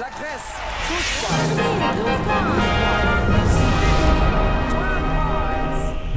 La Grèce,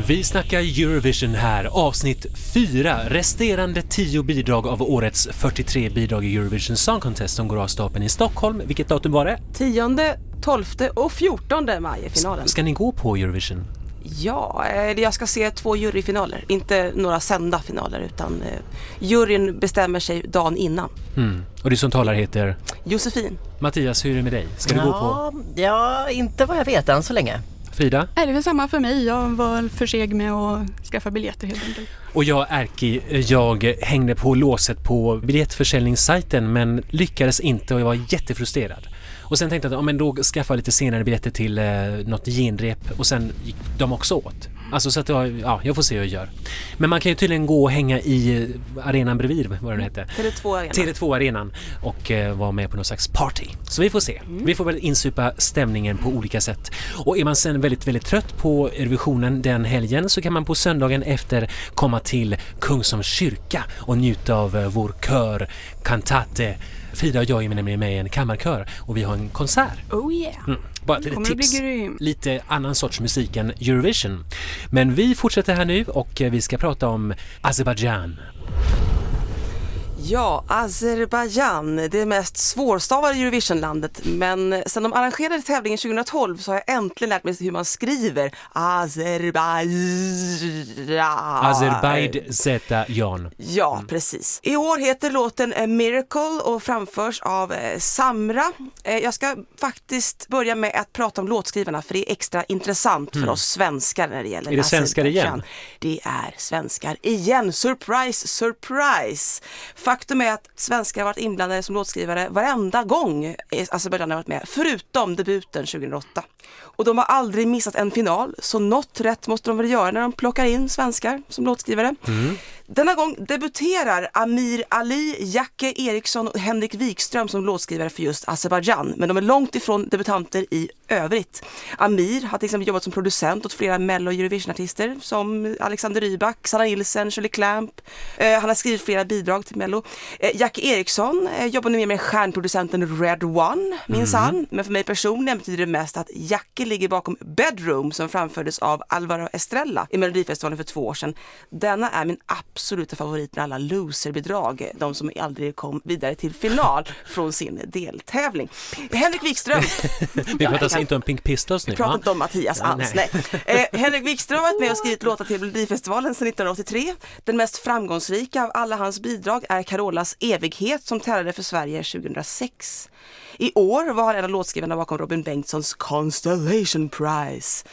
Vi snackar Eurovision här, avsnitt 4, resterande 10 bidrag av årets 43 bidrag i Eurovision Song Contest som går av stapeln i Stockholm. Vilket datum var det? 10, 12 och 14 maj är finalen. Ska ni gå på Eurovision? Ja, eh, jag ska se två juryfinaler, inte några sända finaler utan eh, juryn bestämmer sig dagen innan. Mm. Och du som talar heter? Josefin, Mattias, hur är det med dig? Ska du gå på? Ja, ja, inte vad jag vet än så länge. Frida? Nej, det är väl samma för mig. Jag var för seg med att skaffa biljetter helt enkelt. Och jag, Erki, jag hängde på låset på biljettförsäljningssajten men lyckades inte och jag var jättefrustrerad. Och sen tänkte jag att ja, men då skaffar jag lite senare biljetter till eh, något genrep och sen gick de också åt. Alltså så att jag, ja, jag får se hur jag gör. Men man kan ju tydligen gå och hänga i eh, arenan bredvid, vad den hette. Tele2 Arena. Tele2-arenan och eh, vara med på någon slags party. Så vi får se. Vi får väl insupa stämningen på olika sätt. Och är man sen väldigt, väldigt trött på Eurovisionen den helgen så kan man på söndagen efter komma till Kungsholms kyrka och njuta av eh, vår kör Cantate. Frida och jag är nämligen med i en kammarkör och vi har en konsert. Oh yeah! Mm. Bara ett tips. Lite annan sorts musik än Eurovision. Men vi fortsätter här nu och eh, vi ska prata om Azerbaijan. Ja, Azerbajdzjan, det mest svårstavade Eurovisionlandet. Men sen de arrangerade tävlingen 2012 så har jag äntligen lärt mig hur man skriver Azerbajdzjan. Azerbaijan. Ja, precis. I år heter låten A Miracle och framförs av eh, Samra. Eh, jag ska faktiskt börja med att prata om låtskrivarna för det är extra intressant för oss svenskar när det gäller Mm. Är det svenskar igen? Det är svenskar igen. Surprise, surprise! Faktum är att svenskar har varit inblandade som låtskrivare varenda gång Azerbajdzjan har varit med, förutom debuten 2008. Och de har aldrig missat en final, så något rätt måste de väl göra när de plockar in svenskar som låtskrivare. Denna gång debuterar Amir Ali, Jacke Eriksson och Henrik Wikström som låtskrivare för just Azerbajdzjan, men de är långt ifrån debutanter i övrigt. Amir har till exempel jobbat som producent åt flera Mello och Eurovision-artister som Alexander Rybak, Sanna Nilsson, Shirley Clamp. Eh, han har skrivit flera bidrag till Mello. Eh, Jackie Eriksson eh, jobbar nu mer med stjärnproducenten Red One, minsann. Men för mig personligen betyder det mest att Jackie ligger bakom Bedroom som framfördes av Alvaro Estrella i Melodifestivalen för två år sedan. Denna är min absoluta favorit med alla loserbidrag, de som aldrig kom vidare till final från sin deltävling. Henrik Wikström. Vi pratar alltså inte om Pink Pistols nu Jag pratar inte om Mattias alls, nej. nej. Eh, Henrik Wikström har varit med och skrivit låtar till Melodifestivalen sedan 1983. Den mest framgångsrika av alla hans bidrag är Carolas Evighet som tävlade för Sverige 2006. I år var han en av låtskrivarna bakom Robin Bengtssons Constellation Prize.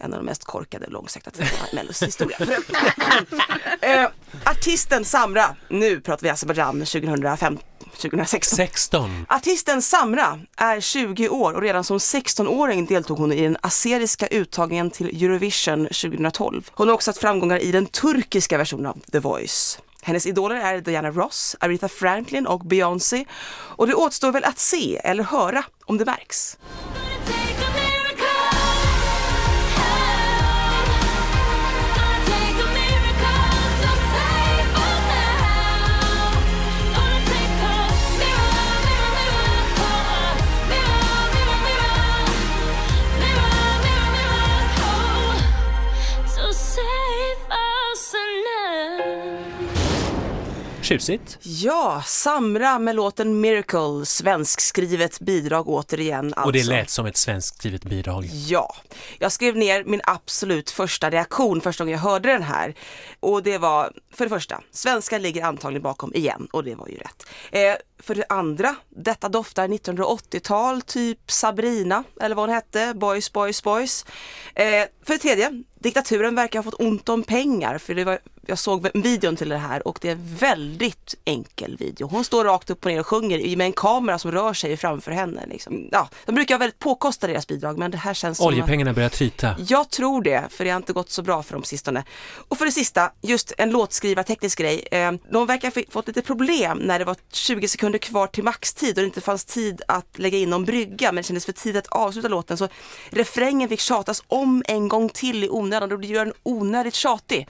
En av de mest korkade och långsökta titlarna i Mellos historia. eh, artisten Samra, nu pratar vi Azerbajdzjan 2005, 2016. 16. Artisten Samra är 20 år och redan som 16-åring deltog hon i den azeriska uttagningen till Eurovision 2012. Hon har också haft framgångar i den turkiska versionen av The Voice. Hennes idoler är Diana Ross, Aretha Franklin och Beyoncé. Och det återstår väl att se eller höra om det märks. Tjusigt. Ja, Samra med låten Miracle, svenskskrivet bidrag återigen alltså. Och det lät som ett svenskt skrivet bidrag. Ja, jag skrev ner min absolut första reaktion första gången jag hörde den här. Och det var, för det första, svenskar ligger antagligen bakom igen och det var ju rätt. Eh, för det andra, detta doftar 1980-tal, typ Sabrina eller vad hon hette, Boys, Boys, Boys. Eh, för det tredje, diktaturen verkar ha fått ont om pengar för det var, jag såg videon till det här och det är en väldigt enkel video. Hon står rakt upp och ner och sjunger med en kamera som rör sig framför henne. Liksom. Ja, de brukar vara väldigt påkostade deras bidrag men det här känns som att- Oljepengarna börjar tryta. jag tror det, för det har inte gått så bra för dem sistone. Och för det sista, just en låtskrivarteknisk grej. Eh, de verkar ha fått lite problem när det var 20 sekunder sekunder kvar till maxtid och det inte fanns tid att lägga in någon brygga men det kändes för tidigt att avsluta låten så refrängen fick tjatas om en gång till i onödan och det gör den onödigt tjatig.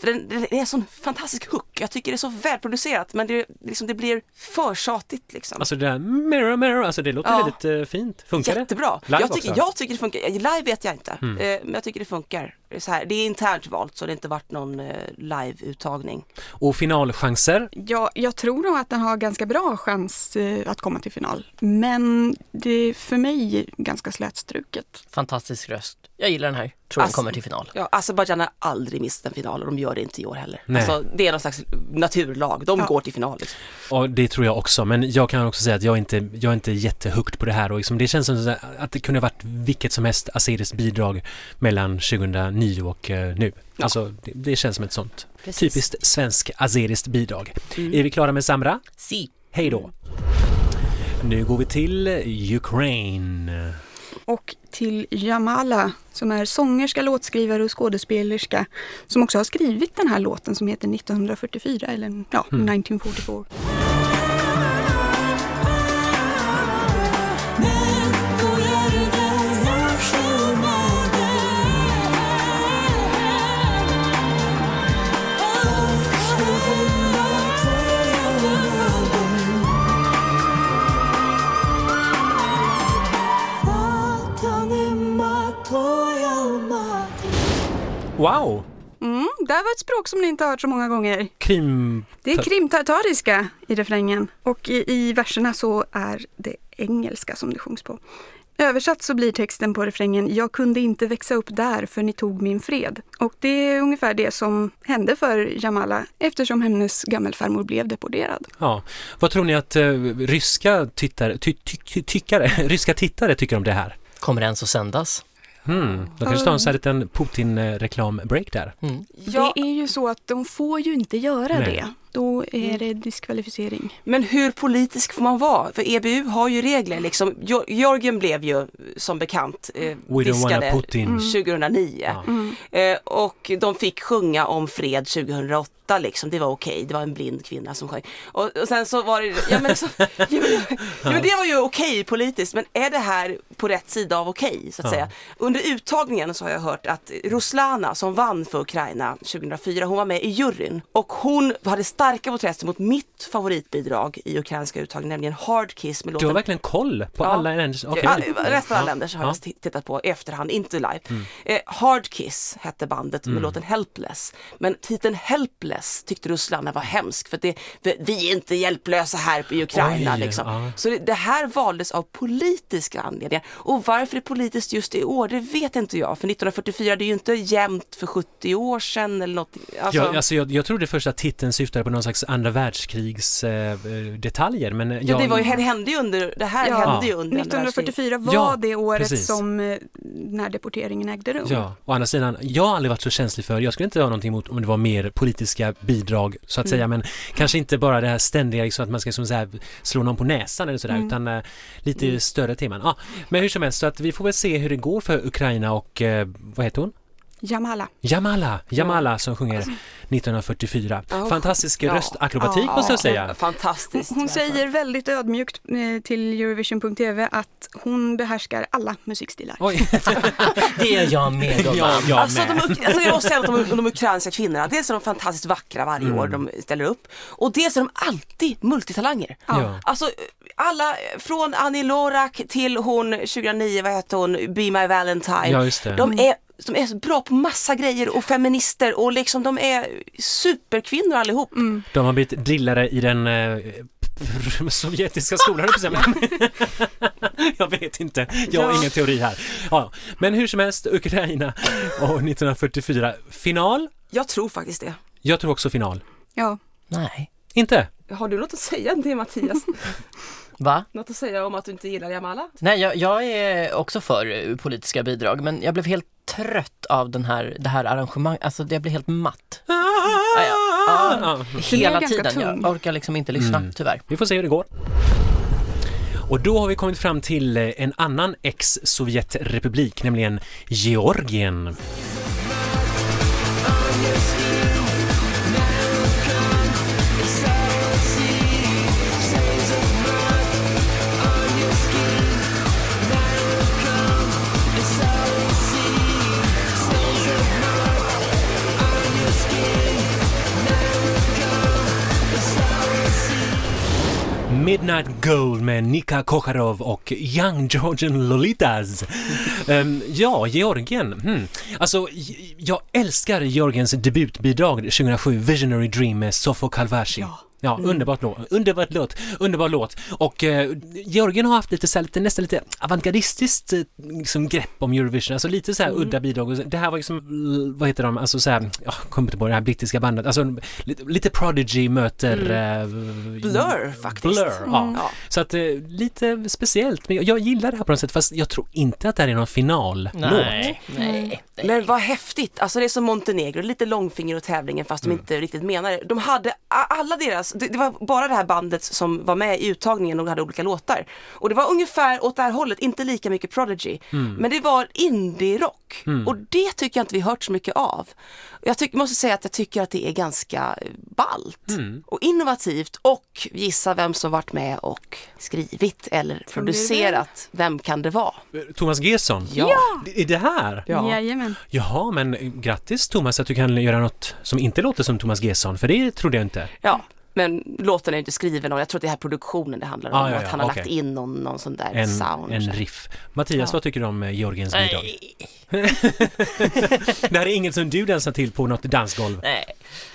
För den, den är en sån fantastisk hook. Jag tycker det är så välproducerat men det, liksom, det blir för tjatigt liksom. Alltså det där mirror, mirror, alltså det låter Ja. väldigt eh, fint. Funkar Jättebra. det? Live jag, tycker? Mm. jag tycker det funkar. Live vet jag inte, eh, men jag tycker det funkar. Det är, så här, det är internt valt så det har inte varit någon eh, live-uttagning. Och finalchanser? Ja, jag tror nog att den har ganska bra chans eh, att komma till final. Men det är för mig ganska slätstruket. Fantastisk röst. Jag gillar den här. Tror den Alltså- kommer till final. Ja, Azerbajdzjan har aldrig missat en final och de gör det inte i år heller. Nej. Alltså, det är någon slags naturlag, de Ja. går till final. Liksom. Och det tror jag också, men jag kan också säga att jag är inte, jag är inte jättehukt på det här och liksom, det känns som att det kunde ha varit vilket som helst azeriskt bidrag mellan 2009 och eh, nu. Ja. Alltså, det, det känns som ett sånt Precis. typiskt svensk azeriskt bidrag. Mm. Är vi klara med Samra? Si. Hej då! Nu går vi till Ukraine. Och till Jamala som är sångerska, låtskrivare och skådespelerska som också har skrivit den här låten som heter 1944 eller ja, 1944. Wow! Mm, det här var ett språk som ni inte har hört så många gånger. Krim... Det är krimtartariska i refrängen och i, i verserna så är det engelska som det sjungs på. Översatt så blir texten på refrängen Jag kunde inte växa upp där för ni tog min fred. Och det är ungefär det som hände för Jamala eftersom hennes gammelfarmor blev deporterad. Ja. Vad tror ni att eh, ryska tittare, ty, ty, ty, tyckare, ryska tittare tycker om det här? Kommer det ens att sändas? Hmm. De kanske tar en sån här liten Putin-reklam-break där. Mm. Ja, Det är ju så att de får ju inte göra Nej. det. Då är det diskvalificering. men hur politisk får man vara? För EBU har ju regler liksom. Georgien blev ju som bekant eh, diskade Putin. 2009. Ja. Mm. Eh, och de fick sjunga om fred 2008 liksom, det var okej, det var en blind kvinna som sjöng. Och, och sen så var det, ja men, så, ja, men, ja, men det var ju okej politiskt, men är det här på rätt sida av okej så att Ja. säga? Under uttagningen så har jag hört att Ruslana som vann för Ukraina 2004, hon var med i juryn och hon hade starka protester mot mitt favoritbidrag i ukrainska uttagningen, nämligen Hard Kiss med Du har låten verkligen koll på Ja. alla länders... okej. Ja, resten av Ja. länder har Ja. jag tittat på i efterhand, inte live. Eh, Hard Kiss hette bandet med låten Helpless. Men titeln Helpless tyckte Russland var hemsk för, det, för vi är inte hjälplösa här i Ukraina. Oj, liksom. ja. Så det, det här valdes av politiska anledningar. Och varför det är politiskt just i år, det vet inte jag. För 1944, det är ju inte jämnt för 70 år sedan eller något. Alltså, Ja, alltså jag, jag trodde först att titeln syftade på någon slags andra världskrigs eh, eh, detaljer men ja, jag, det, var ju, det hände ju under, det här Ja. hände ju under andra världskriget. 1944 var Ja, det året precis. som eh, när deporteringen ägde rum. Ja, å andra sidan, jag har aldrig varit så känslig för, jag skulle inte ha någonting emot om det var mer politiska bidrag så att Mm. säga, men kanske inte bara det här ständiga liksom, att man ska som så här, slå någon på näsan eller sådär, Mm. utan eh, lite större teman. Ja, men hur som helst, så att vi får väl se hur det går för Ukraina och, eh, vad heter hon? Jamala. Jamala, Jamala som sjunger 1944. Ja, Fantastisk ja. röstakrobatik Ja. måste jag säga. Fantastiskt. Hon alltså. säger väldigt ödmjukt eh, till Eurovision.tv att hon behärskar alla musikstilar. Oj, Det är jag med om. ja, jag Alltså, med. de, alltså jag måste säga att de, de ukrainska kvinnorna, dels är de fantastiskt vackra varje Mm. år de ställer upp och dels är de alltid multitalanger. Ja. Alltså alla, från Annie Lorak till hon 2009, vad heter hon, Be My Valentine. Ja, just det. De är, de är så bra på massa grejer och feminister och liksom de är superkvinnor allihop. Mm. De har blivit drillade i den eh, sovjetiska skolan, jag vet inte, jag har Ja. ingen teori här. Ja, men hur som helst, Ukraina och 1944. Final? Jag tror faktiskt det. Jag tror också final. Ja. Nej. Inte? Har du något att säga det Mattias? Va? något att säga om att du inte gillar Jamala? Nej, jag, jag är också för politiska bidrag men jag blev helt trött av den här, det här arrangemanget, alltså jag blev helt matt. Ah, ja. ja. Hela ganska tiden, tung. jag orkar liksom inte lyssna Mm. tyvärr. Vi får se hur det går. Och då har vi kommit fram till eh, en annan ex-Sovjetrepublik, nämligen Georgien. Midnight Gold med Nika Kocharov och Young Georgian Lolitas. Um, ja, Georgien. Hmm. Alltså, jag älskar Georgiens debutbidrag 2007, Visionary Dream med Sofo Kalvashi. Ja. Ja, underbart låt, underbart låt, underbar låt. Och eh, Georgien har haft lite, så här, lite nästan lite avantgardistiskt eh, liksom, grepp om Eurovision, alltså lite så här udda bidrag. Och Det här var liksom, vad heter de, alltså så här, ja, kommer inte på det här brittiska bandet, alltså lite, lite Prodigy möter... eh, Blur faktiskt. Blur, ja. Ja. Så att eh, lite speciellt, men jag, jag gillar det här på något sätt, fast jag tror inte att det här är någon finallåt. Nej, nej. Men vad häftigt, alltså det är som Montenegro, lite långfinger åt tävlingen fast de inte riktigt menar det. De hade alla deras, det, det var bara det här bandet som var med i uttagningen och hade olika låtar. Och det var ungefär åt det här hållet, inte lika mycket Prodigy. Men det var indie-rock och det tycker jag inte vi hört så mycket av. Jag tyck, måste säga att jag tycker att det är ganska ballt och innovativt och gissa vem som varit med och skrivit eller producerat. Vem kan det vara? Thomas Gesson? Ja. Det- Är det här? Ja. Jajamän. Jaha, men grattis Thomas att du kan göra något som inte låter som Thomas Gesson, för det trodde jag inte. Ja, men låten är inte skriven och jag tror att det är här produktionen det handlar om. Ah, ja, att ja, han har okej. lagt in någon, någon sån där En, sound. en riff. Mattias, Ja. vad tycker du om eh, Georgiens bidrag? Nej. Det här är inget som du dansar till på något dansgolv. Nej.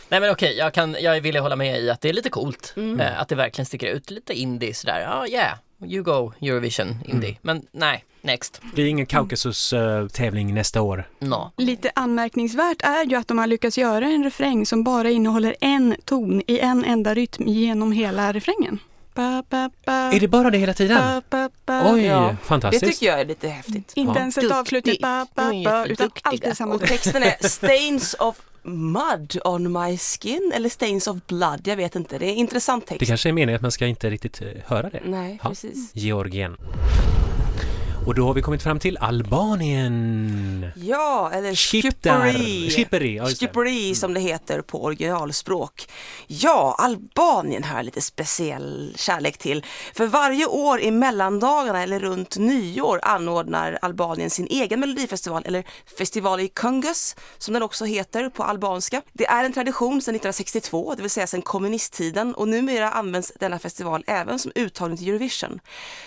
Nej men okej, jag, kan, jag vill hålla med i att det är lite coolt. Eh, att det verkligen sticker ut. Lite indie sådär. Ja, yeah. You go Eurovision indie. Men nej, next. Det är ingen Kaukasus-tävling nästa år. No. Lite anmärkningsvärt är ju att de har lyckats göra en refräng som bara innehåller en ton i en enda rytm genom hela refrängen. Ba, ba, ba, Är det bara det hela tiden? ba, ba, ba. Oj, Ja, Det fantastiskt. tycker jag är lite häftigt. Inte Ja. ens ett ba, utan alltid samma Och texten är Stains of mud on my skin eller Stains of blood, jag vet inte. Det är intressant text. Det kanske är meningen att man ska inte riktigt eh, höra det. Nej, Ja. precis. Georgien. Och då har vi kommit fram till Albanien. Ja, eller ja, just det. Shqiperi som det heter på originalspråk. Ja, Albanien har jag lite speciell kärlek till. För varje år i mellandagarna eller runt nyår anordnar Albanien sin egen melodifestival eller festival i Kungus som den också heter på albanska. Det är en tradition sedan 1962, det vill säga sedan kommunisttiden och numera används denna festival även som uttagning till Eurovision.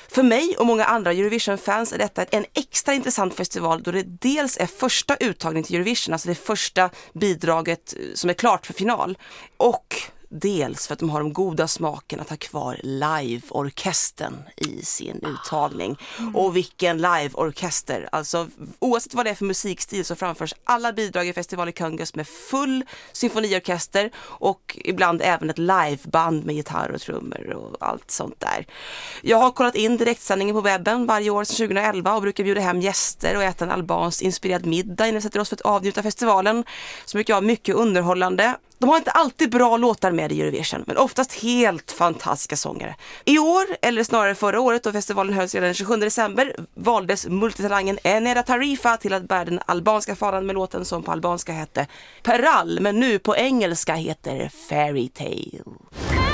För mig och många andra Eurovision-fans är detta en extra intressant festival då det dels är första uttagningen till Eurovision, alltså det första bidraget eh, som är klart för final. Och dels för att de har den goda smaken att ha kvar liveorkestern i sin uttagning. Och vilken liveorkester! Alltså oavsett vad det är för musikstil så framförs alla bidrag i Festival i Kungas med full symfoniorkester och ibland även ett liveband med gitarr och trummor och allt sånt där. Jag har kollat in direktsändningen på webben varje år sedan 2011 och brukar bjuda hem gäster och äta en albansk inspirerad middag innan vi sätter oss för att avnjuta festivalen. Så brukar jag ha mycket underhållande. De har inte alltid bra låtar med i Eurovision, men oftast helt fantastiska sångare. I år, eller snarare förra året då festivalen hölls redan den 27 december, valdes multitalangen Eneda Tarifa till att bära den albanska fanan med låten som på albanska hette Peral, men nu på engelska heter Fairy Tale.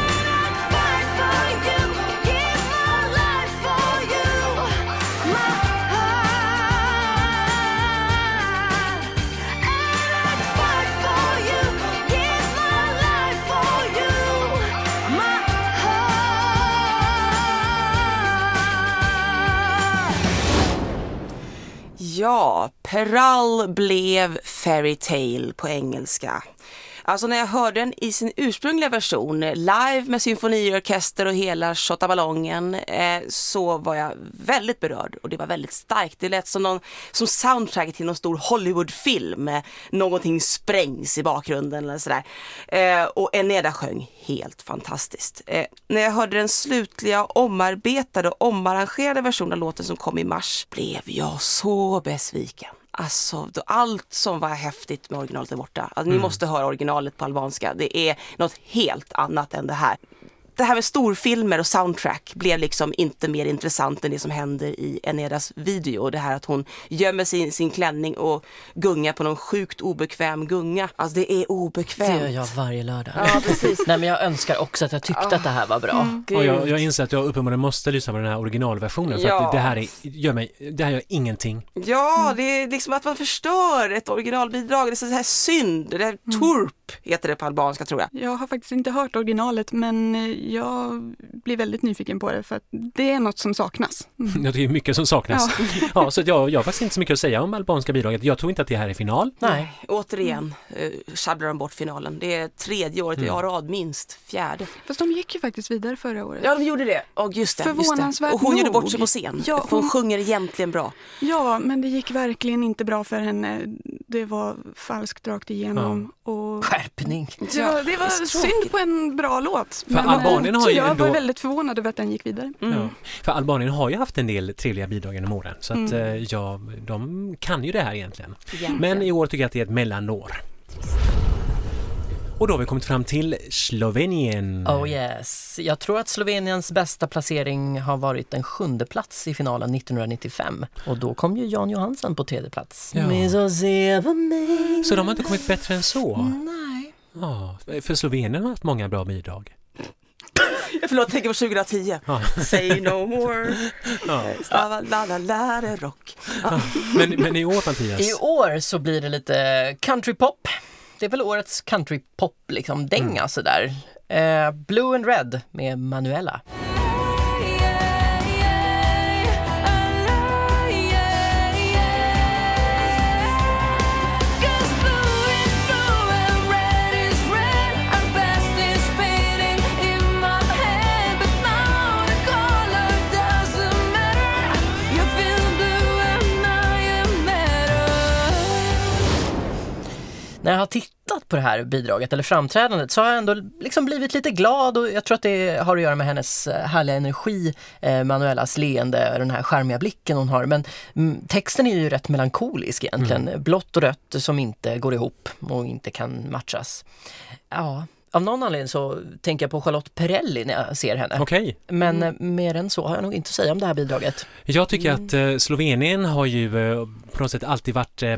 Ja, Peral blev Fairy Tale på engelska. Alltså när jag hörde den i sin ursprungliga version, eh, live med symfoniorkester och hela shottaballongen, eh, så var jag väldigt berörd och det var väldigt starkt. Det lät som, någon, som soundtracket till någon stor Hollywoodfilm. Eh, någonting sprängs i bakgrunden eller sådär. Eh, och Eneda sjöng helt fantastiskt. Eh, när jag hörde den slutliga omarbetade och omarrangerade versionen av låten som kom i mars blev jag så besviken. Alltså, då, allt som var häftigt med originalet är borta. Alltså, Ni måste höra originalet på albanska. Det är något helt annat än det här. Det här med storfilmer och soundtrack blev liksom inte mer intressant än det som händer i Enedas video. Det här att hon gömmer sin, sin klänning och gungar på någon sjukt obekväm gunga. Alltså det är Det obekvämt. gör jag varje lördag. Ja, precis. Nej men jag önskar också att jag tyckte att det här var bra. Och jag, jag inser att jag uppenbarligen måste lyssna på den här originalversionen för Ja. att det, det här är, gör mig, det här gör ingenting. Ja, det är liksom att man förstör ett originalbidrag. Det är så här synd. Det är turp heter det på albanska tror jag. Jag har faktiskt inte hört originalet men eh, jag blir väldigt nyfiken på det för att det är något som saknas. Mm. Ja, det är mycket som saknas. Ja. så att jag, jag har faktiskt inte så mycket att säga om albanska bidraget. Jag tror inte att det här är final. Nej. Återigen eh, sjabblar de bort finalen. Det är tredje året Mm. i rad, minst fjärde. Fast de gick ju faktiskt vidare förra året. Ja, de gjorde det. Och just det. Just det. Förvånansvärt Och hon gjorde bort sig på scen. Ja, för hon hon- sjunger egentligen bra. Ja, men det gick verkligen inte bra för henne. Det var falskt rakt igenom. Och Skärpning. ja, det var så synd på en bra låt. För Albanien har ju jag ändå- var väldigt förvånad över att den gick vidare. Mm. Ja. För Albanien har ju haft en del trevliga bidrag genom åren. Så att Mm. eh, ja, de kan ju det här egentligen. Egentligen. Men i år tycker jag att det är ett mellanår. Och då har vi kommit fram till Slovenien. Oh yes. Jag tror att Sloveniens bästa placering har varit en sjunde plats i finalen 1995. Och då kom ju Jan Johansen på tredje plats. Ja. Så de har inte kommit bättre än så? Nej. Ja, för Slovenien har haft många bra bidrag. Förlåt, tänker på 2010. Ja. Say no more. Ja. Stava la la la det rock. Men, men i år Mattias? I år så blir det lite countrypop. Det är väl årets countrypop liksom dänga Mm. sådär. Eh, Blue and Red med Manuela. När jag har tittat på det här bidraget eller framträdandet så har jag ändå liksom blivit lite glad och jag tror att det har att göra med hennes eh, härliga energi, eh, Manuelas leende, den här charmiga blicken hon har. Men mm, texten är ju rätt melankolisk egentligen. Blått och rött som inte går ihop och inte kan matchas. Ja, av någon anledning så tänker jag på Charlotte Perrelli när jag ser henne. Okej. Men eh, mer än så har jag nog inte att säga om det här bidraget. Jag tycker att eh, Slovenien har ju eh, på något sätt alltid varit eh,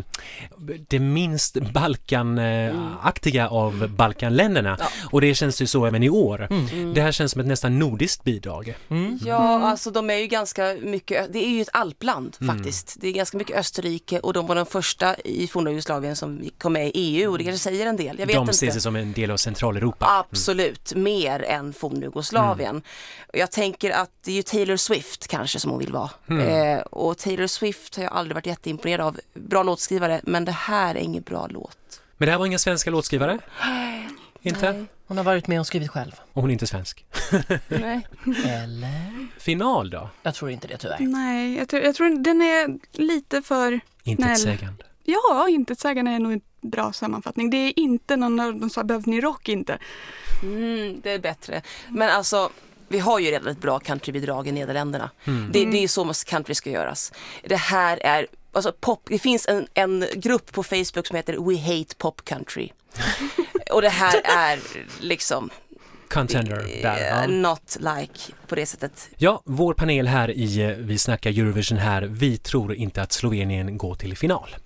det minst Balkan-aktiga av Balkanländerna. Ja. Och det känns ju så även i år. Mm. Det här känns som ett nästan nordiskt bidrag. Mm. Ja, alltså de är ju ganska mycket, det är ju ett alpland Mm. faktiskt. Det är ganska mycket Österrike och de var de första i forna Jugoslavien som kom med i EU och det kanske säger en del. Jag vet De inte. ses som en del av Centraleuropa. Absolut, mer än fornjugoslavien. Mm. Och Jag tänker att det är ju Taylor Swift kanske som hon vill vara. Mm. Eh, och Taylor Swift har jag aldrig varit jätteimponerad av. Bra låtskrivare, men det här är ingen bra låt. Men det här var inga svenska låtskrivare? Inte? Nej. Hon har varit med och skrivit själv. Och hon är inte svensk. Nej. Eller? Final då? Jag tror inte det tyvärr. Nej, jag tror, jag tror den är lite för... Inte Snäll. ett sägande. Ja, intetsägande är nog en bra sammanfattning. Det är inte någon av de sa behövde ni rock inte. Mm, det är bättre. Men alltså, vi har ju redan ett bra countrybidrag i Nederländerna. Mm. Det, det är ju så country ska göras. Det här är, alltså pop, det finns en, en grupp på Facebook som heter We Hate Pop Country. Och det här är liksom Contender där. eh, Ja. not like på det sättet. ja, vår panel här i eh, Vi snackar Eurovision här, vi tror inte att Slovenien går till final.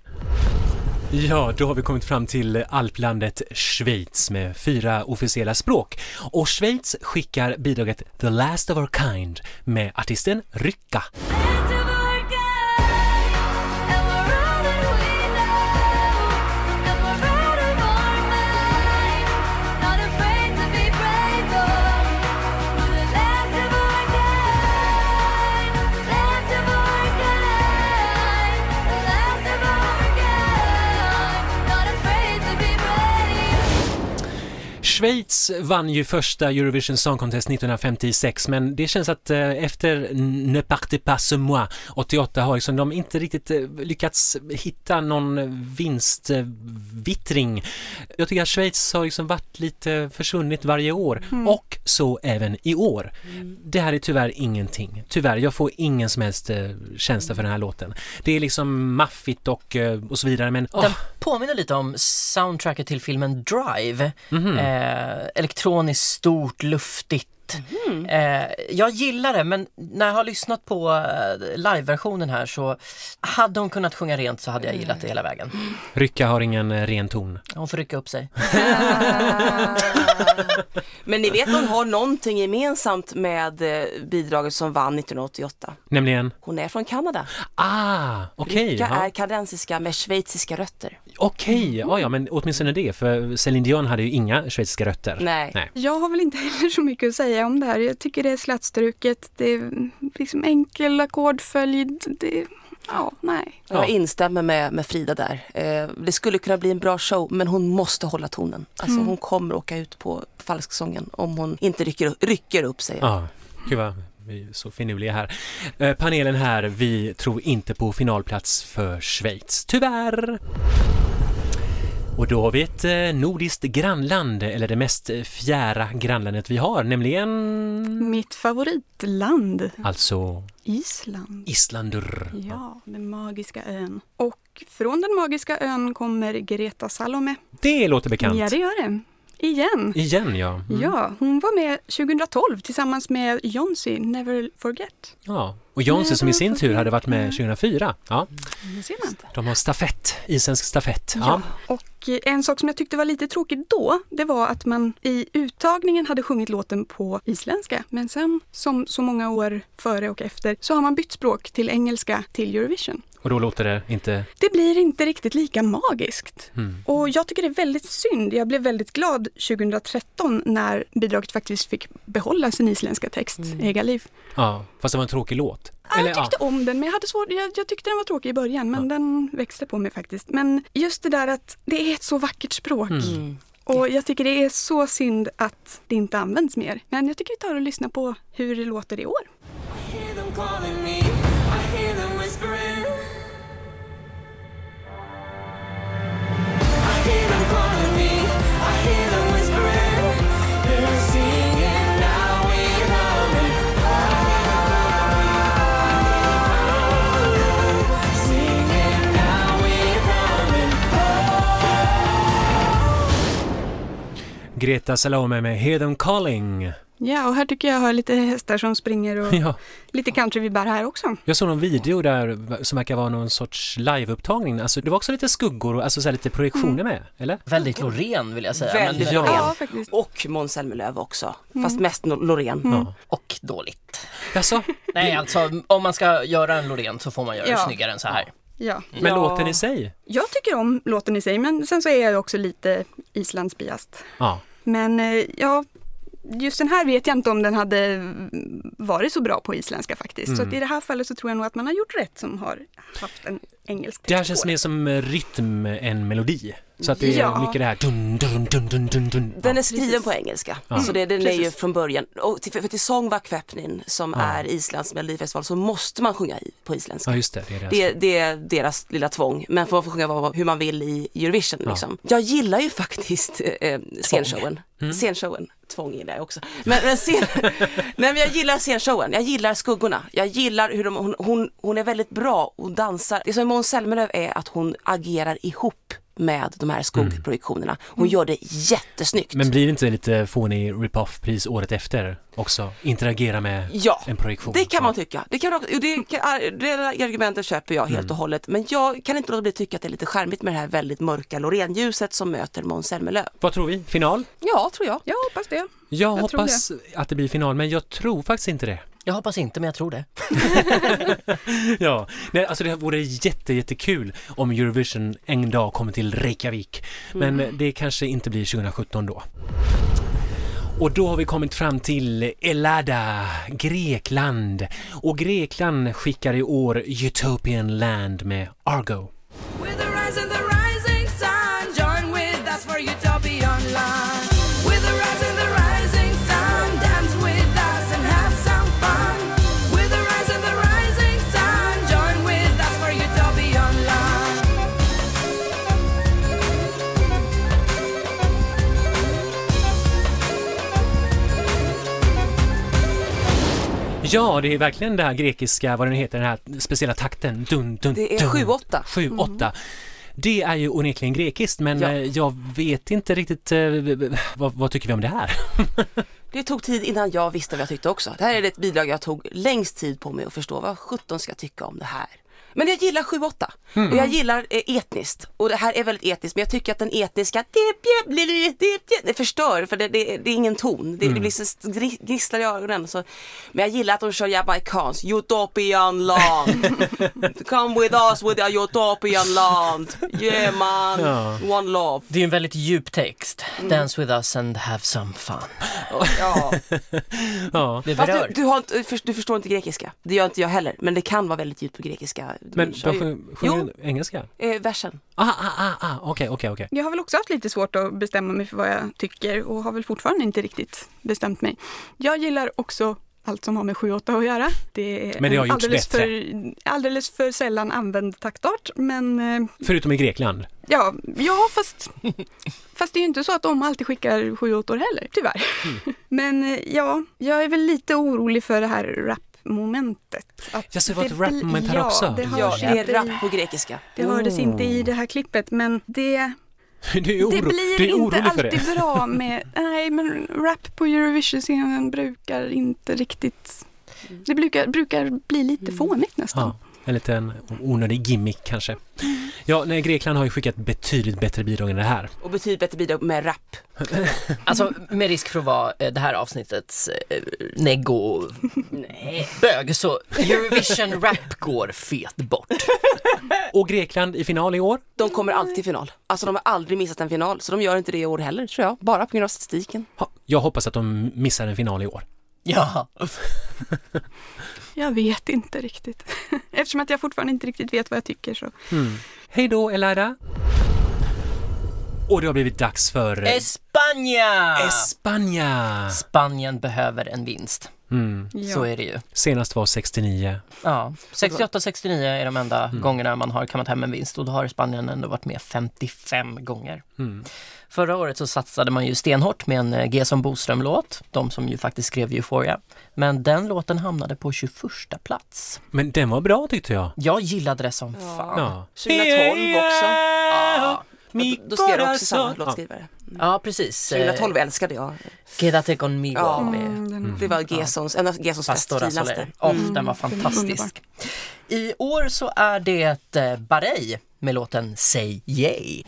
Ja, då har vi kommit fram till alplandet Schweiz med fyra officiella språk. Och Schweiz skickar bidraget The Last of Our Kind med artisten Rycka. Schweiz vann ju första Eurovision Song Contest 1956 men det känns att eh, efter Ne partez pas ce moi 88 har liksom de inte riktigt eh, lyckats hitta någon vinstvittring. Jag tycker att Schweiz har liksom varit lite försvunnit varje år och så även i år. Det här är tyvärr ingenting. Tyvärr, jag får ingen som helst eh, känsla för den här låten. Det är liksom maffigt och, och så vidare men åh, Den påminner lite om soundtracket till filmen Drive. Eh, elektroniskt, stort, luftigt. Eh, jag gillar det men när jag har lyssnat på eh, liveversionen här så hade hon kunnat sjunga rent så hade jag gillat det hela vägen. Rycka har ingen eh, ren ton. Hon får rycka upp sig. Men ni vet hon har någonting gemensamt med eh, bidraget som vann 1988. Nämligen, Hon är från Kanada. ah, okej. Rika ja. är kanadensiska med schweiziska rötter. Okej, ja, ja, men åtminstone det, för Céline Dion hade ju inga schweiziska rötter. Nej. Nej. Jag har väl inte heller så mycket att säga om det här. Jag tycker det är slätstruket, det är liksom enkel ackordföljd. Det, ja, nej. Jag Ja. instämmer med, med Frida där. Eh, det skulle kunna bli en bra show men hon måste hålla tonen. Alltså hon kommer åka ut på falsksången om hon inte rycker, upp- rycker upp sig. Ja, gud vad vi är så finurliga här. Eh, panelen här, vi tror inte på finalplats för Schweiz, tyvärr. Och då har vi ett eh, nordiskt grannland, eller det mest eh, fjärra grannlandet vi har, nämligen Mitt favoritland, alltså Island. Islandur. Ja, den magiska ön. Och från den magiska ön kommer Greta Salome. Det låter bekant. Ja, det gör det. Igen. Igen ja. Mm. Ja, hon var med 2012 tillsammans med Jonsi, Never Forget. ja. Och Jonsi som i sin tur hade varit med 2004. Ja, man. de har stafett, isländsk stafett. Ja. Ja. Och eh, en sak som jag tyckte var lite tråkigt då, det var att man i uttagningen hade sjungit låten på isländska. Men sen, som så många år före och efter, så har man bytt språk till engelska till Eurovision. Och då låter det inte... Det blir inte riktigt lika magiskt. Mm. Och jag tycker det är väldigt synd. Jag blev väldigt glad 2013 när bidraget faktiskt fick behålla sin isländska text, Ega liv. Ja, fast det var en tråkig låt. Ja, jag tyckte om den men jag hade svårt, jag, jag tyckte den var tråkig i början men den växte på mig faktiskt. Men just det där att det är ett så vackert språk. Mm. Och jag tycker det är så synd att det inte används mer. Men jag tycker vi tar och lyssnar på hur det låter i år. Greta Salome med them calling. Ja, och här tycker jag hör lite hästar som springer och Ja, lite countryvibbar här också. jag såg någon video där som verkar vara någon sorts liveupptagning. Alltså det var också lite skuggor och alltså så här lite projektioner med, eller? Väldigt Loreen vill jag säga. Väldigt men, Ja. Loreen. Ja, faktiskt. Och Måns Zelmerlöw också. Fast mest Loreen. Ja. Och dåligt. Alltså, Nej, alltså om man ska göra en Loreen så får man göra det Ja. snyggare än så här. Ja. men Ja. låten i sig? Jag tycker om låten i sig men sen så är jag också lite Islandsbiast. Ja. Men eh, ja, just den här vet jag inte om den hade varit så bra på isländska faktiskt. Så Mm. att i det här fallet så tror jag nog att man har gjort rätt som har haft en engelsk Det här känns mer som rytm än melodi. Så att det är Ja. mycket det här dun, dun, dun, dun, dun, dun. Den är skriven Precis. på engelska. Ja. Så det, den är ju Precis. från början. Och till, för till sång var Kväpnin som Ja. är Islands melodifestival så måste man sjunga i, på isländska. ja, just det. Det är det. Det, det är deras lilla tvång, men man får sjunga vad, hur man vill i Eurovision. Ja. Liksom. Jag gillar ju faktiskt eh, scenshowen. Mm. Scenshowen, tvång gillar jag också. Men, men, scen... Nej, men jag gillar scenshowen, jag gillar skuggorna. Jag gillar hur de, hon, hon, hon är väldigt bra och dansar. Det som är Måns Zelmerlöw är att hon agerar ihop med de här skuggprojektionerna. Hon gör det jättesnyggt. Men blir det inte lite fånig rip-off-pris året efter också? Interagera med Ja, en projektion? det kan man tycka. Det, kan man, också- det, kan, det argumentet köper jag Mm. helt och hållet. Men jag kan inte låta bli att tycka att det är lite charmigt med det här väldigt mörka Loreen-ljuset som möter Måns Zelmerlöw. Vad tror vi? Final? Ja, tror jag. Jag hoppas det. Jag, Jag hoppas att det blir final, men jag tror faktiskt inte det. Jag hoppas inte, men jag tror det. Ja, nej, alltså det vore jätte, jättekul om Eurovision en dag kommer till Reykjavik. Men det kanske inte blir 2017 då. Och då har vi kommit fram till Elada, Grekland. Och Grekland skickar i år Utopian Land med Argo. Ja, det är verkligen det här grekiska, vad den heter, den här speciella takten. Dun, dun, Det är dun. 7-8. 7-8. Det är ju onekligen grekiskt men Ja. eh, jag vet inte riktigt eh, vad, vad tycker vi om det här? Det tog tid innan jag visste vad jag tyckte också. Det här är ett bidrag jag tog längst tid på mig att förstå. Vad 17 ska jag tycka om det här? Men jag gillar 7-8 Mm. och jag gillar eh, etniskt och det här är väldigt etniskt men jag tycker att den etniska det förstör för det, det, det är ingen ton. Det, Mm. det blir så gnisslar i ögonen. Så. Men jag gillar att de kör jamaicanskt, utopian land. Come with us with a utopian land. Yeah man, Ja. one love. Det är en väldigt djup text. Mm. Dance with us and have some fun. Ja. Ja. Det Fast berör. du, du, har inte, du förstår inte grekiska. Det gör inte jag heller. Men det kan vara väldigt djupt på grekiska. Men de ju- sjung- sjunger engelska? eh, versen. Ah, ah, ah, ah, okej, okej, okej. Jag har väl också haft lite svårt att bestämma mig för vad jag tycker och har väl fortfarande inte riktigt bestämt mig. Jag gillar också allt som har med 7-8 att göra. Det är Men det har gjorts alldeles bättre. för, alldeles för sällan använd taktart. Men eh, Förutom i Grekland. ja, ja fast, fast det är ju inte så att de alltid skickar 7 8 heller, tyvärr. Mm. Men eh, ja, jag är väl lite orolig för det här rap-momentet. Att Ja, så det var ett rap-moment här ja, också? Det Ja, det är rap på grekiska. det hördes inte i Oh. det här klippet, men det är, oro, det blir är inte alltid det? bra med, nej men rap på Eurovision-scenen brukar inte riktigt, det brukar, brukar bli lite fånigt nästan. Ja, en liten onödig gimmick kanske. Ja, nej, Grekland har ju skickat betydligt bättre bidrag än det här. Och betydligt bättre bidrag med rap. Alltså med risk för att vara eh, det här avsnittets eh, neggo nej, bög så Eurovision rap går fet bort. Och Grekland i final i år? De kommer alltid till final. Alltså de har aldrig missat en final. Så de gör inte det i år heller tror jag. Bara på grund av statistiken. Ha, Jag hoppas att de missar en final i år. Ja, Jag vet inte riktigt. Eftersom att jag fortfarande inte riktigt vet vad jag tycker så. Hej då Elida! Och det har blivit dags för eh, Espanja! Espanja! Spanien behöver en vinst. Mm. Ja. Så är det ju. Senast var 69. Ja, 68-69 är de enda Mm. gångerna man har kammat hem en vinst och då har Spanien ändå varit med 55 gånger. Mm. Förra året så satsade man ju stenhårt med en eh, Gesson Boström-låt, de som ju faktiskt skrev Euphoria. Men den låten hamnade på 21 plats. Men den var bra tyckte jag. Jag gillade det som fan. Ja. 2012 också. Ja, Mi Då skrev jag också samma låtskrivare. ja precis. Eh, 2012 älskade jag. Quédate conmigo Ja. med Mm, den, Det var Gessons, en av Gessons Pastora finaste. Oh, Mm. Den var Den är fantastisk. I år så är det eh, Bahrein med låten Say Yay.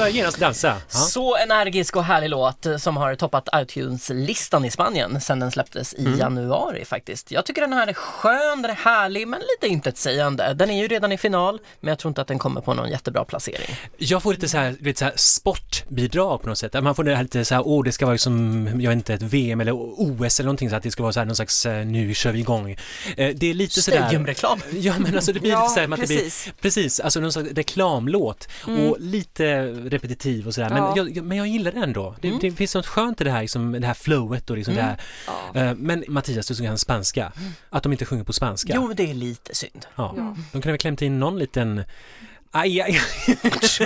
Börjar genast dansa. Ja. Så energisk och härlig låt eh, som har toppat iTunes-listan i Spanien sedan den släpptes i januari faktiskt. Jag tycker den här är skön, den är härlig men lite intetsägande. Den är ju redan i final men jag tror inte att den kommer på någon jättebra placering. Jag får lite så här, lite så här sportbidrag på något sätt. Man får det här lite så här, åh det ska vara som, jag vet inte, ett VM eller OS eller någonting så att det ska vara så här någon slags, eh, nu kör vi igång. Eh, Det är lite sådär... Stadiumreklam. Ja men alltså det blir Ja, lite så här, att det blir, precis. precis, alltså någon slags reklamlåt och lite repetitiv och sådär. Men, Ja. jag, men jag gillar det ändå. Det, det finns något skönt i det här, liksom, det här flowet och liksom det här. Eh, Men Mattias, du som kan spanska, att de inte sjunger på spanska. Jo, det är lite synd. Ja. De kunde väl klämt in någon liten Aj, aj,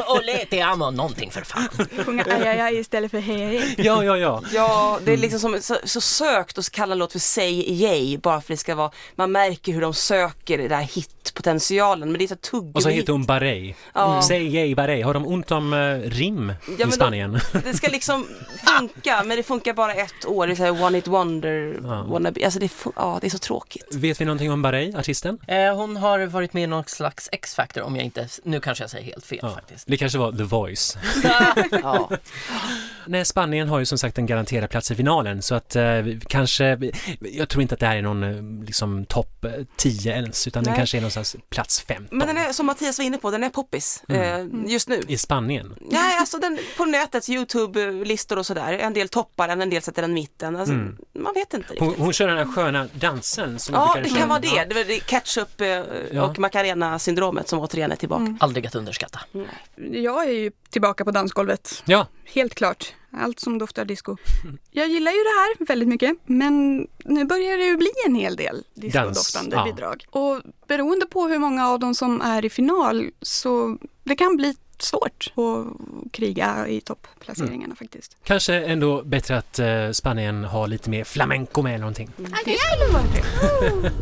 Olé, te amo, någonting för fan. Sjunga aj, aj, aj istället för hej, hej. ja, ja, ja. Ja, det är liksom som, så, så sökt att kalla låt för Say Yay bara för det ska vara, man märker hur de söker den här hitpotentialen men det är så tuggummi. Och så heter hon Barrej. Ja. Säg yay Barrej. Har de ont om eh, rim men i de- Spanien? Det ska liksom funka men det funkar bara ett år, det är så här one hit wonder, Ja. wannabe. alltså det, är fu- ja, det är så tråkigt. Vet vi någonting om Barrej, artisten? Eh, hon har varit med i någon slags X-Factor om jag inte, nu kanske jag säger helt fel Ja. faktiskt. Det kanske var The Voice. Ja. Nej, Spanien har ju som sagt en garanterad plats i finalen så att eh, kanske, jag tror inte att det här är någon eh, liksom topp eh, 10 ens utan den Nej. kanske är någonstans plats 15 Men den är som Mattias var inne på, den är poppis eh, just nu. i Spanien. Nej, alltså den, på nätets Youtube-listor och sådär, en del toppar den, en del sätter den i mitten. Alltså, Mm. Man vet inte Hon, hon kör den här sköna dansen som Ja, det kan vara det. Det är ketchup eh, Ja. och Macarena-syndromet som återigen är tillbaka. Aldrig att underskatta. Jag är ju tillbaka på dansgolvet. Ja, Helt klart. Allt som doftar disco. Jag gillar ju det här väldigt mycket, men nu börjar det ju bli en hel del discodoftande ja. bidrag. Och beroende på hur många av dem som är i final så det kan bli svårt att kriga i topplaceringarna faktiskt. Kanske ändå bättre att eh, Spanien har lite mer flamenco med eller någonting. Det skulle vara trevligt.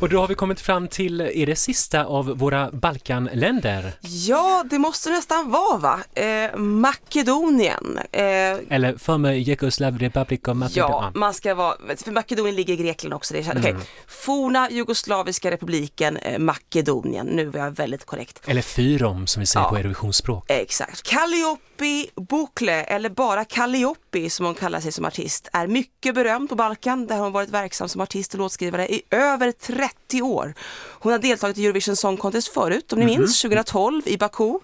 Och då har vi kommit fram till, är det sista av våra Balkanländer? Ja, det måste nästan vara va? Eh, Makedonien. Eh, Eller för mig Jugoslav Republic of Macedonia? Ja, man ska vara, för Makedonien ligger i Grekland också. Det är, okej. Forna Jugoslaviska republiken eh, Makedonien, nu var jag väldigt korrekt. Eller Fyrom som vi säger Ja. på Eurovisionsspråk. Exakt. Calliope Bukle, eller bara Calliope som hon kallar sig som artist, är mycket berömd på Balkan där hon varit verksam som artist och låtskrivare i över 30 år. Hon har deltagit i Eurovision Song Contest förut, om ni minns, 2012 i Baku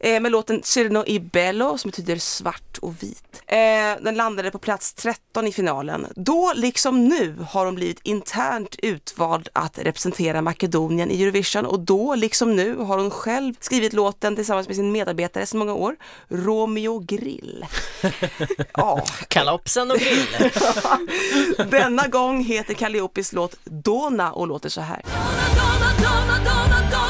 eh, med låten Cirno i Bello som betyder svart och vit. Eh, den landade på plats 13 i finalen. Då, liksom nu, har hon blivit internt utvald att representera Makedonien i Eurovision och då, liksom nu, har hon själv skrivit låten tillsammans med sin medarbetare sedan många år, Romeo Grill. ja, Kalopsen och grill. denna gång heter Calliopis låt Dona och låter så här. Donna, donna, donna,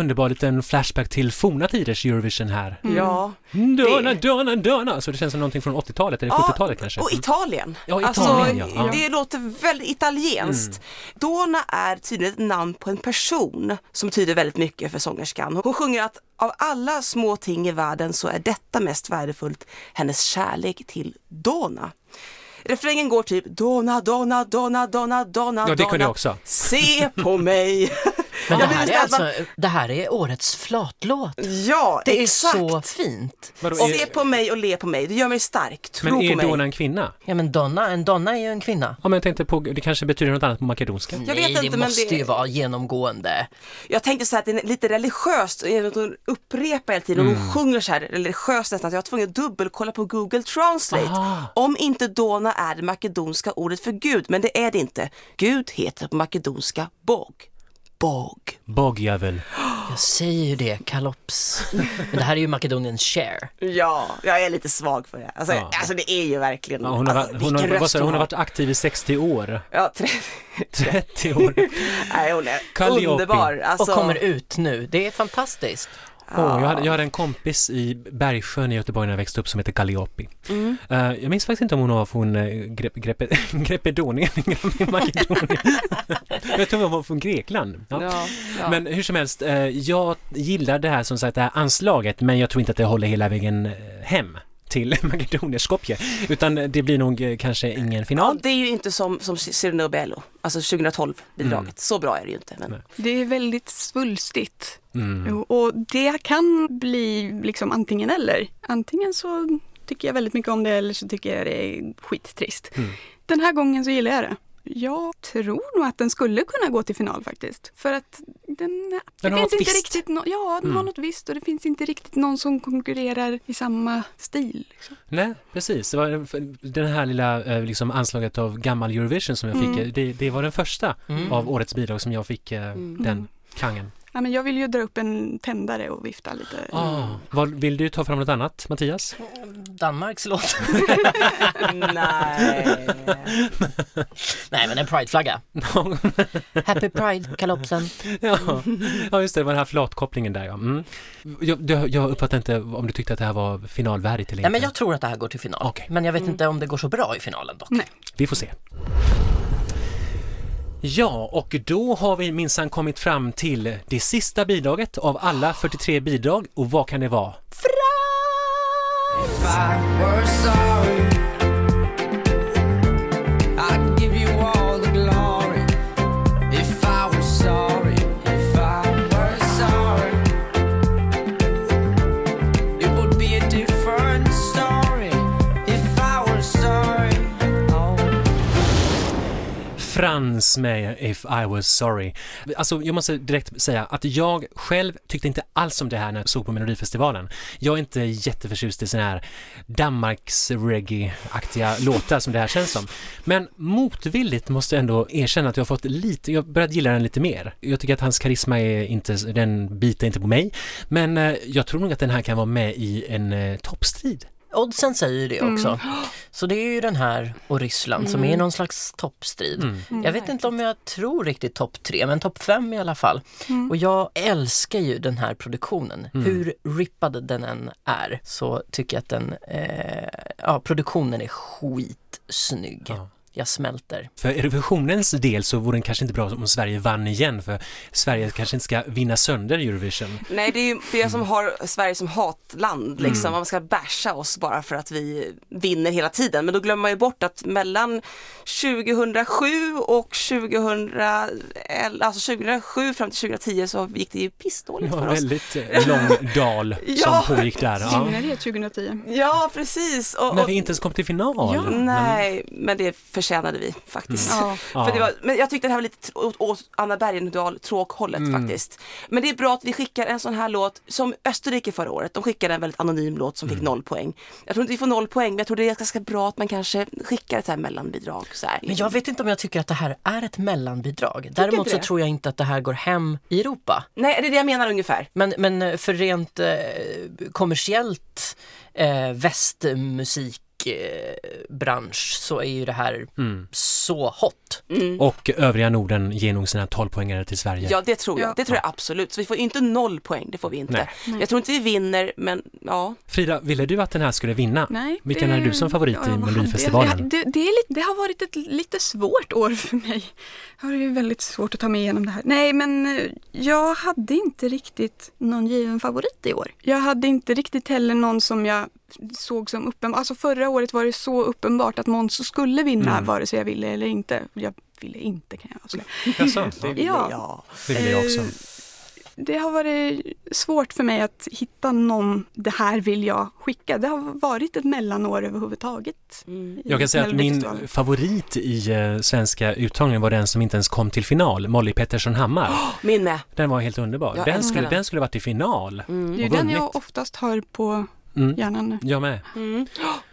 underbar liten flashback till forna tiders Eurovision här. Ja, Donna, Donna, Donna! Så det känns som någonting från 80-talet eller 70-talet kanske. och Italien. Ja, alltså, Italien, ja. Ja. Det låter väldigt italienskt. Dona är tydligen ett namn på en person som betyder väldigt mycket för sångerskan. Hon sjunger att av alla små ting i världen så är detta mest värdefullt, hennes kärlek till Dona. Refrängen går typ Dona, Dona, Dona, Dona, Dona, Ja, det kunde jag också. Se på mig. Men det Jag här, är man- alltså, det här är årets flatlåt. Ja, Det är exakt. så fint. Vadå, Se är, på mig och le på mig, det gör mig stark. Tro men är på. Donna en kvinna? Ja men Donna, en Donna är ju en kvinna. Ja, men jag tänkte på, det kanske betyder något annat på makedonska? Jag Nej, vet inte, det men måste det- ju vara genomgående. Jag tänkte så här att det är lite religiöst, hon upprepar hela tiden och hon sjunger så här religiöst nästan, att jag var tvungen att dubbelkolla på Google Translate. Aha. Om inte Dona är det makedonska ordet för Gud, men det är det inte. Gud heter på makedonska Bog. Bog. Bogjävel. Jag säger ju det, kalops. Men det här är ju Makedoniens share. Ja, jag är lite svag för det. Alltså, Ja. alltså det är ju verkligen, Ja, hon, har, alltså, hon, vilken har, sa du, hon har har. varit aktiv i 60 år. Ja, 30. 30 år. Nej, hon är Calliope. underbar. Och Alltså, kommer ut nu. Det är fantastiskt. Åh, jag, hade, jag hade en kompis i Bergsjön i Göteborg när jag växte upp som heter Calliope. Mm. Eh, jag minns faktiskt inte om hon var från uh, Grepe, Grepe, Grepedonien, Makedonien. jag tror hon var från Grekland. Ja. Ja, ja. Men hur som helst, eh, jag gillar det här som sagt det här anslaget men jag tror inte att det håller hela vägen eh, hem till Makedonien, Skopje. Utan det blir nog eh, kanske ingen Ja, final. det är ju inte som, som Cyrano Bello, alltså 2012 bidraget. Så bra är det ju inte. Men... Det är väldigt svulstigt. Mm. Och det kan bli liksom antingen eller. Antingen så tycker jag väldigt mycket om det eller så tycker jag det är skittrist. Mm. Den här gången så gillar jag det. Jag tror nog att den skulle kunna gå till final faktiskt. För att den, Den det har finns något inte visst. riktigt no, Ja, den Mm. har något visst och det finns inte riktigt någon som konkurrerar i samma stil. Liksom. Nej, precis. Det var den- här lilla eh, liksom, anslaget av gammal Eurovision som jag fick. Mm. eh, Det, det var den första Mm. av årets bidrag som jag fick eh, den klangen. Ja, men jag vill ju dra upp en tändare och vifta lite. Ah, vad, vill du ta fram något annat, Mattias? Danmarks låt. Nej. Nej men en prideflagga. Happy Pride, kalopsen. ja. ja, just det, det var den här flatkopplingen där ja. Mm. Jag, jag, jag uppfattar inte om du tyckte att det här var finalvärdigt eller Nej inte. men jag tror att det här går till final. Okej. Men jag vet inte om det går så bra i finalen dock. Nej. Vi får se. Ja, och då har vi minsann kommit fram till det sista bidraget av alla 43 bidrag. Och vad kan det vara? If Frans med If I was sorry. Alltså jag måste direkt säga att jag själv tyckte inte alls om det här när jag såg på Melodifestivalen. Jag är inte jätteförtjust i sådana här Danmarks reggae-aktiga låtar som det här känns som. Men motvilligt måste jag ändå erkänna att jag har fått lite, jag har börjat gilla den lite mer. Jag tycker att hans karisma är inte, den biter inte på mig. Men eh, jag tror nog att den här kan vara med i en eh, toppstrid. Oddsen säger det också. Så det är ju den här och Ryssland som är någon slags toppstrid. Mm. Jag vet inte om jag tror riktigt topp tre, men topp fem i alla fall. Och jag älskar ju den här produktionen. Hur rippad den än är så tycker jag att den, eh, ja produktionen är skitsnygg. Ja. Jag smälter. För Eurovisionens del så vore det kanske inte bra om Sverige vann igen för Sverige kanske inte ska vinna sönder Eurovision. Nej, det är ju Mm. som har Sverige som hatland, liksom. Man ska basha oss bara för att vi vinner hela tiden. Men då glömmer man ju bort att mellan 2007 och 2011, alltså 2007 fram till 2010 så gick det ju pissdåligt Det var för oss. väldigt eh, lång dal Ja. som pågick där. Ja. synnerhet 2010. Ja, precis. Och, När och, vi inte ens kom till final. Ja. nej, men det förtjänade vi faktiskt. Ja. Ja. För det var, men jag tyckte det här var lite åt, åt Anna Bergendahl tråkhållet Mm. faktiskt. Men det är bra att vi skickar en sån här låt som Österrike förra året. De skickade en väldigt anonym låt som Mm. fick noll poäng. Jag tror inte vi får noll poäng men jag tror det är ganska bra att man kanske skickar ett här mellanbidrag. Så här. Men jag vet inte om jag tycker att det här är ett mellanbidrag. Däremot inte så tror jag inte att det här går hem i Europa. Nej, det är det jag menar ungefär. Men, men eh, för rent eh, kommersiellt eh, västmusik bransch så är ju det här Mm. så hot. Och övriga Norden ger nog sina 12 poängare till Sverige. Ja, det tror jag. Ja. Det tror jag absolut. Så vi får inte noll poäng, det får vi inte. Nej. Jag tror inte vi vinner, men ja. Frida, ville du att den här skulle vinna? Nej, Vilken det- är du som favorit i hade jag? Melodifestivalen? Det, det, är lite, det har varit ett lite svårt år för mig. Jag har ju väldigt svårt att ta mig igenom det här. Nej, men eh, jag hade inte riktigt någon given favorit i år. Jag hade inte riktigt heller någon som jag såg som uppenbar. Alltså förra året var det så uppenbart att Måns skulle vinna Mm. vare sig jag ville eller inte. Jag ville inte kan jag avslöja. Jaså? Ja, Ja. det ville jag också. Eh, Det har varit svårt för mig att hitta någon, det här vill jag skicka. Det har varit ett mellanår överhuvudtaget. i Jag kan säga att min favorit i eh, svenska uttagningen var den som inte ens kom till final, Molly Pettersson Hammar. Min med. Den var helt underbar. Jag Den skulle, den. den skulle varit i final. Det är den jag oftast har på Mm. hjärnan nu. Jag med. Mm.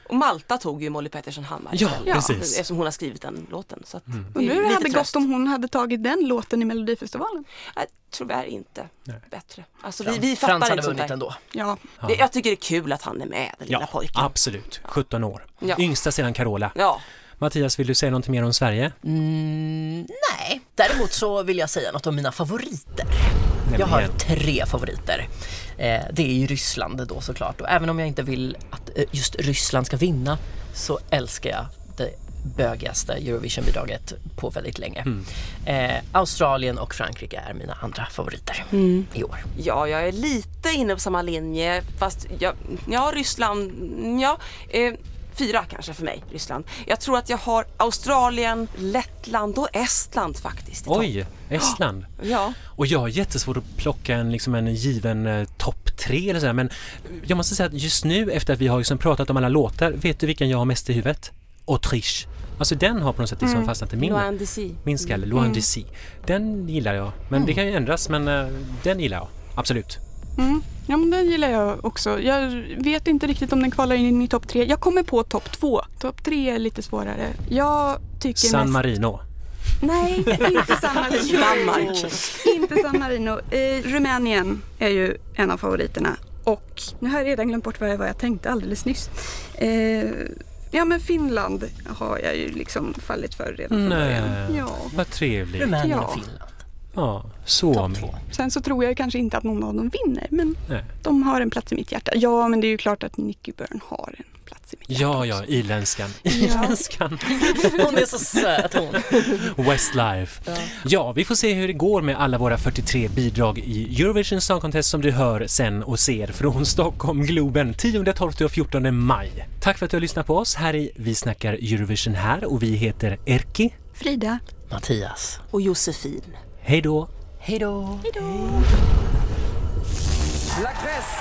Och Malta tog ju Molly Pettersson Hammar Ja, precis. Eftersom hon har skrivit den låten. Så att Mm. det lite hade tröst. gått om hon hade tagit den låten i Melodifestivalen. Jag tyvärr inte Nej. bättre. Alltså vi, Frans, vi fattar Frans hade inte sånt vunnit där. ändå. Ja, Ja. Det- Jag tycker det är kul att han är med, den lilla Ja, pojken. absolut. 17 år. Ja. Yngsta sedan Carola. Ja, Mattias, vill du säga något mer om Sverige? Mm, nej, däremot så vill jag säga något om mina favoriter. Jag har Nämligen. tre favoriter. Eh, det är ju Ryssland då såklart och även om jag inte vill att eh, just Ryssland ska vinna så älskar jag det bögigaste Eurovision-bidraget på väldigt länge. Eh, Australien och Frankrike är mina andra favoriter i år. ja, jag är lite inne på samma linje fast jag, ja, Ryssland, ja. Eh, fyra kanske för mig, Ryssland. Jag tror att jag har Australien, Lettland och Estland faktiskt. Oj, Estland. Ja, Och jag har jättesvårt att plocka en, liksom en given eh, topp tre eller sådär men jag måste säga att just nu efter att vi har liksom pratat om alla låtar, vet du vilken jag har mest i huvudet? Autriche. Alltså den har på något sätt liksom fastnat i min, min skalle, Loin d'ici. Den gillar jag, men det kan ju ändras men eh, den gillar jag, absolut. mm. Ja men den gillar jag också. Jag vet inte riktigt om den kvalar in i topp tre. Jag kommer på topp två. Topp tre är lite svårare. Jag tycker San mest... Marino. Nej, inte San Marino. Danmark. inte San Marino. Eh, Rumänien är ju en av favoriterna. Och nu har jag redan glömt bort vad jag, vad jag tänkte alldeles nyss. Eh, ja men Finland har jag ju liksom fallit för redan från Nej. början. Ja. Vad trevligt. Rumänien Ja. och Finland. Ja, två. Sen så tror jag kanske inte att någon av dem vinner men Nej. de har en plats i mitt hjärta. Ja men det är ju klart att Nicky Byrne har en plats i mitt hjärta Ja, också. ja, irländskan. Irländskan. Hon är så söt hon. Westlife. Ja, vi får se hur det går med alla våra 43 bidrag i Eurovision Song Contest som du hör sen och ser från Stockholm Globen 10, 12 och 14 maj. Tack för att du har lyssnat på oss. Här i Vi snackar Eurovision här och vi heter Erki. Frida. Mattias. Och Josefin. Hej då! Hej då! Hej då! La Grèce,